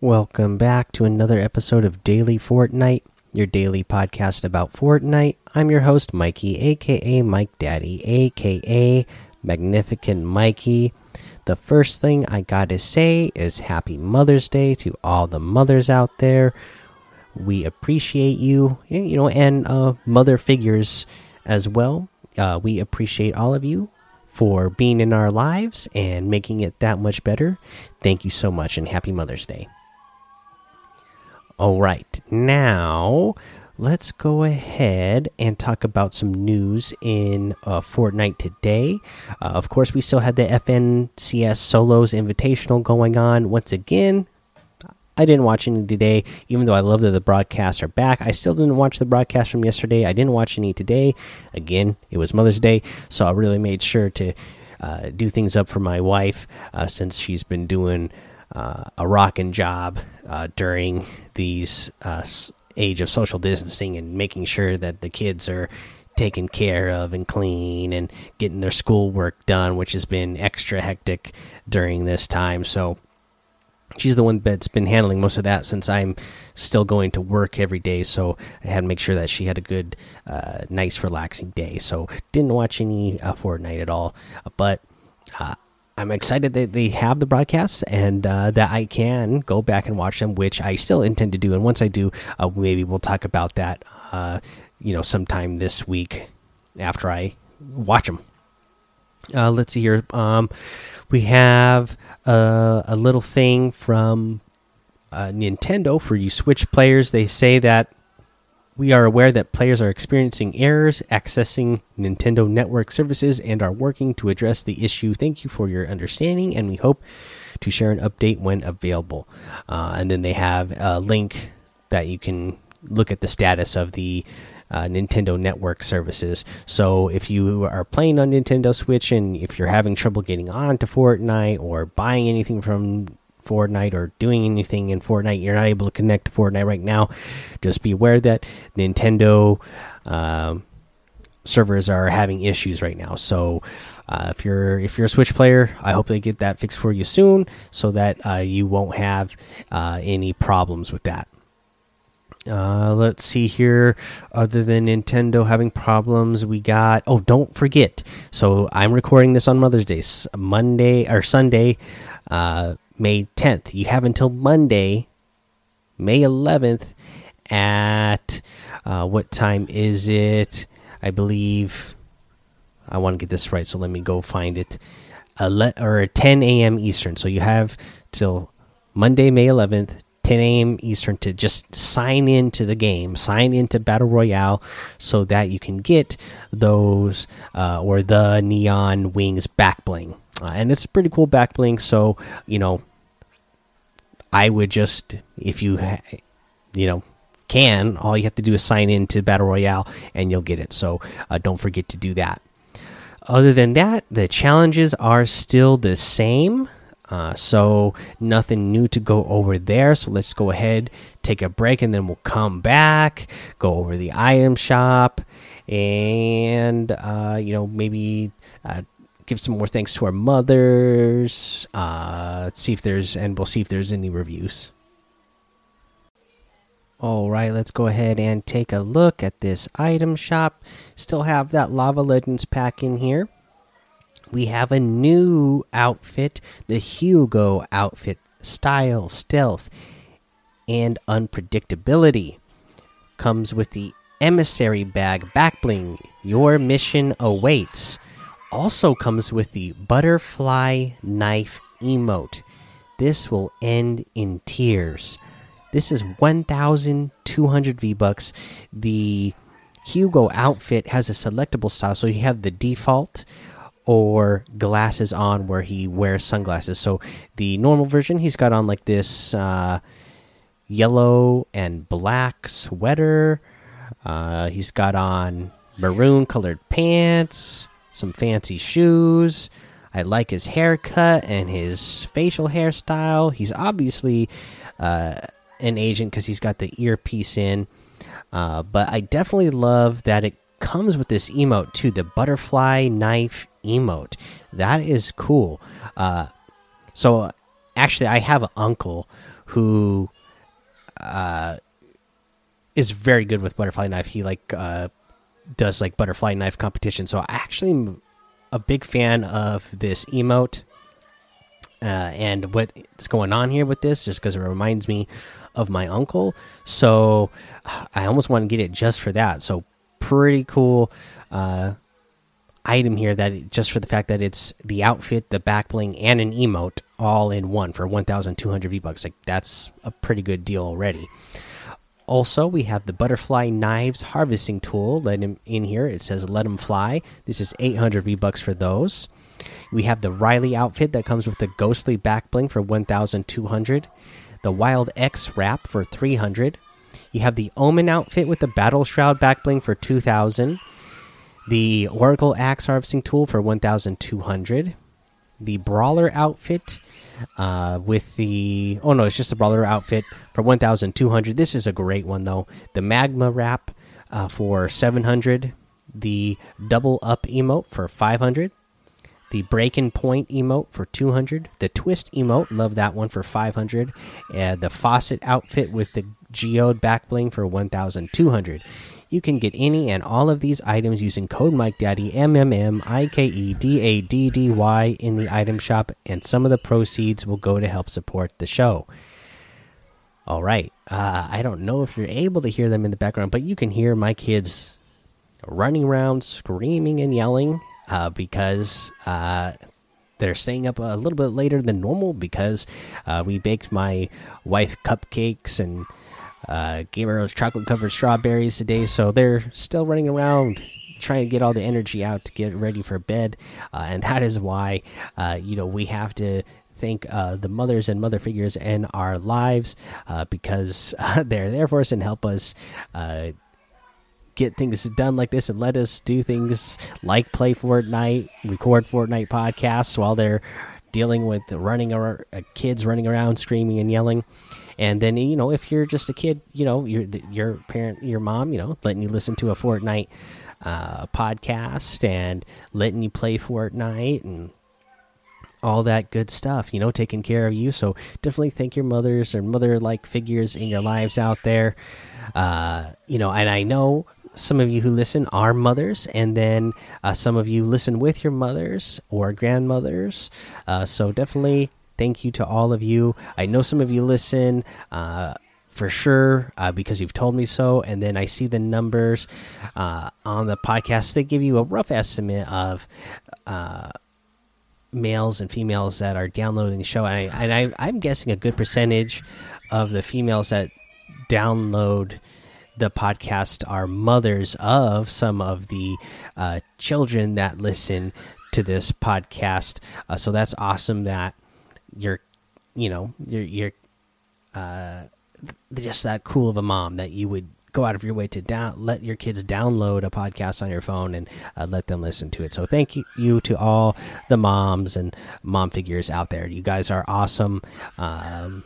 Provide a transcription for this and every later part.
Welcome back to another episode of Daily Fortnite, your daily podcast about Fortnite. I'm your host, Mikey, aka Mike Daddy, aka Magnificent Mikey. The first thing I gotta say is Happy Mother's Day to all the mothers out there. We appreciate you, you know, and uh, mother figures as well. Uh, we appreciate all of you for being in our lives and making it that much better. Thank you so much, and Happy Mother's Day. All right, now let's go ahead and talk about some news in uh, Fortnite today. Uh, of course, we still had the FNCS Solos Invitational going on once again. I didn't watch any today, even though I love that the broadcasts are back. I still didn't watch the broadcast from yesterday. I didn't watch any today. Again, it was Mother's Day, so I really made sure to uh, do things up for my wife uh, since she's been doing uh, a rocking job uh, during these uh, age of social distancing and making sure that the kids are taken care of and clean and getting their schoolwork done, which has been extra hectic during this time. So she's the one that's been handling most of that since I'm still going to work every day. So I had to make sure that she had a good, uh, nice, relaxing day. So didn't watch any uh, Fortnite at all, but uh, I'm excited that they have the broadcasts and uh, that I can go back and watch them, which I still intend to do. And once I do, uh, maybe we'll talk about that, uh, you know, sometime this week after I watch them. Uh, let's see here. Um, we have a, a little thing from uh, Nintendo for you Switch players. They say that we are aware that players are experiencing errors accessing Nintendo Network services and are working to address the issue. Thank you for your understanding, and we hope to share an update when available. Uh, and then they have a link that you can look at the status of the uh, Nintendo Network services. So if you are playing on Nintendo Switch and if you're having trouble getting on to Fortnite or buying anything from Fortnite or doing anything in Fortnite, you're not able to connect to Fortnite right now. Just be aware that Nintendo um, servers are having issues right now. So uh, if you're if you're a Switch player, I hope they get that fixed for you soon, so that uh, you won't have uh, any problems with that. Uh, let's see here. Other than Nintendo having problems, we got. Oh, don't forget. So I'm recording this on Mother's Day, Monday or Sunday. Uh, May 10th. You have until Monday, May 11th at uh, what time is it? I believe I want to get this right, so let me go find it. or 10 a.m. Eastern. So you have till Monday, May 11th, 10 a.m. Eastern to just sign into the game, sign into Battle Royale so that you can get those uh, or the Neon Wings back bling. Uh, and it's a pretty cool back bling, so, you know, I would just, if you, you know, can, all you have to do is sign in to Battle Royale and you'll get it. So uh, don't forget to do that. Other than that, the challenges are still the same. Uh, so nothing new to go over there. So let's go ahead, take a break, and then we'll come back, go over the item shop, and uh, you know maybe uh, give some more thanks to our mothers. Uh, see if there's and we'll see if there's any reviews. All right, let's go ahead and take a look at this item shop. Still have that Lava Legends pack in here. We have a new outfit, the Hugo outfit, style, stealth, and unpredictability. Comes with the emissary bag back bling. Your mission awaits also comes with the butterfly knife emote. This will end in tears. This is 1,200 V bucks. The Hugo outfit has a selectable style, so you have the default or glasses on where he wears sunglasses. So the normal version, he's got on like this uh, yellow and black sweater. Uh, he's got on maroon colored pants some fancy shoes. I like his haircut and his facial hairstyle. He's obviously uh, an agent because he's got the earpiece in. Uh, but I definitely love that it comes with this emote too the butterfly knife emote. That is cool. Uh, so, actually, I have an uncle who uh, is very good with butterfly knife. He like uh, does like butterfly knife competition. So I actually am a big fan of this emote uh, and what's going on here with this, just because it reminds me of my uncle. So I almost want to get it just for that. So pretty cool uh, item here that just for the fact that it's the outfit, the back bling, and an emote all in one for 1,200 V bucks. Like that's a pretty good deal already. Also, we have the butterfly knives harvesting tool. Let him in here. It says "Let them fly." This is 800 V bucks for those. We have the Riley outfit that comes with the ghostly back bling for 1,200. The Wild X wrap for 300. You have the Omen outfit with the Battle Shroud back bling for 2,000. The Oracle Axe harvesting tool for 1,200. The Brawler outfit uh, with the oh no, it's just the brawler outfit for 1,200. This is a great one though. The magma wrap uh, for 700. The double up emote for 500. The breaking point emote for 200. The twist emote, love that one for 500. And the Facet outfit with the geode back bling for 1,200. You can get any and all of these items using code Mike Daddy M M M I K E D A D D Y in the item shop, and some of the proceeds will go to help support the show. All right, uh, I don't know if you're able to hear them in the background, but you can hear my kids running around, screaming and yelling uh, because uh, they're staying up a little bit later than normal because uh, we baked my wife cupcakes and uh, gave her chocolate covered strawberries today, so they're still running around trying to get all the energy out to get ready for bed, uh, and that is why uh, you know we have to thank uh, the mothers and mother figures in our lives uh, because uh, they're there for us and help us uh, get things done like this and let us do things like play Fortnite, record Fortnite podcasts while they're dealing with running or kids running around screaming and yelling and then you know if you're just a kid you know your your parent your mom you know letting you listen to a fortnite uh, podcast and letting you play fortnite and all that good stuff you know taking care of you so definitely thank your mothers or mother like figures in your lives out there uh, you know and i know some of you who listen are mothers, and then uh, some of you listen with your mothers or grandmothers. Uh, so definitely thank you to all of you. I know some of you listen uh, for sure uh, because you've told me so, and then I see the numbers uh, on the podcast. They give you a rough estimate of uh, males and females that are downloading the show, and, I, and I, I'm guessing a good percentage of the females that download the podcast are mothers of some of the uh, children that listen to this podcast. Uh, so that's awesome that you're you know you're you're uh just that cool of a mom that you would go out of your way to down let your kids download a podcast on your phone and uh, let them listen to it. So thank you, you to all the moms and mom figures out there. You guys are awesome. Um,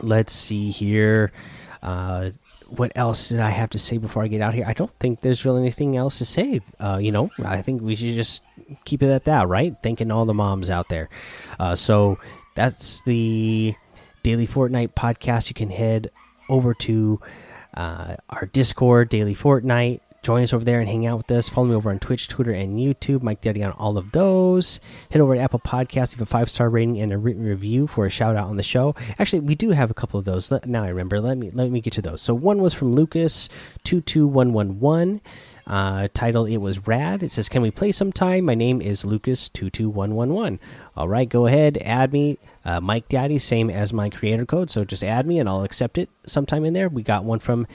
let's see here. Uh, what else did I have to say before I get out here? I don't think there's really anything else to say. Uh, you know, I think we should just keep it at that, right? Thanking all the moms out there. Uh, so that's the Daily Fortnite podcast. You can head over to uh, our Discord, Daily Fortnite join us over there and hang out with us. Follow me over on Twitch, Twitter, and YouTube. Mike Daddy on all of those. Head over to Apple Podcasts, leave a five star rating and a written review for a shout out on the show. Actually, we do have a couple of those. Now I remember. Let me let me get to those. So one was from Lucas two two one one one. Uh, title it was rad. It says, "Can we play sometime?" My name is Lucas two two one one one. All right, go ahead, add me. Uh, Mike Daddy, same as my creator code. So just add me and I'll accept it sometime in there. We got one from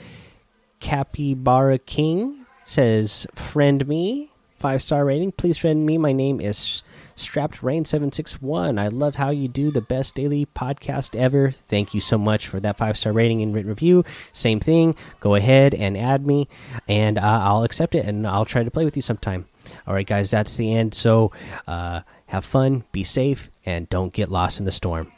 Capybara King says, "Friend me, five star rating. Please friend me. My name is Strapped Rain seven six one. I love how you do the best daily podcast ever. Thank you so much for that five star rating and written review. Same thing. Go ahead and add me, and uh, I'll accept it, and I'll try to play with you sometime. All right, guys, that's the end. So uh, have fun, be safe, and don't get lost in the storm."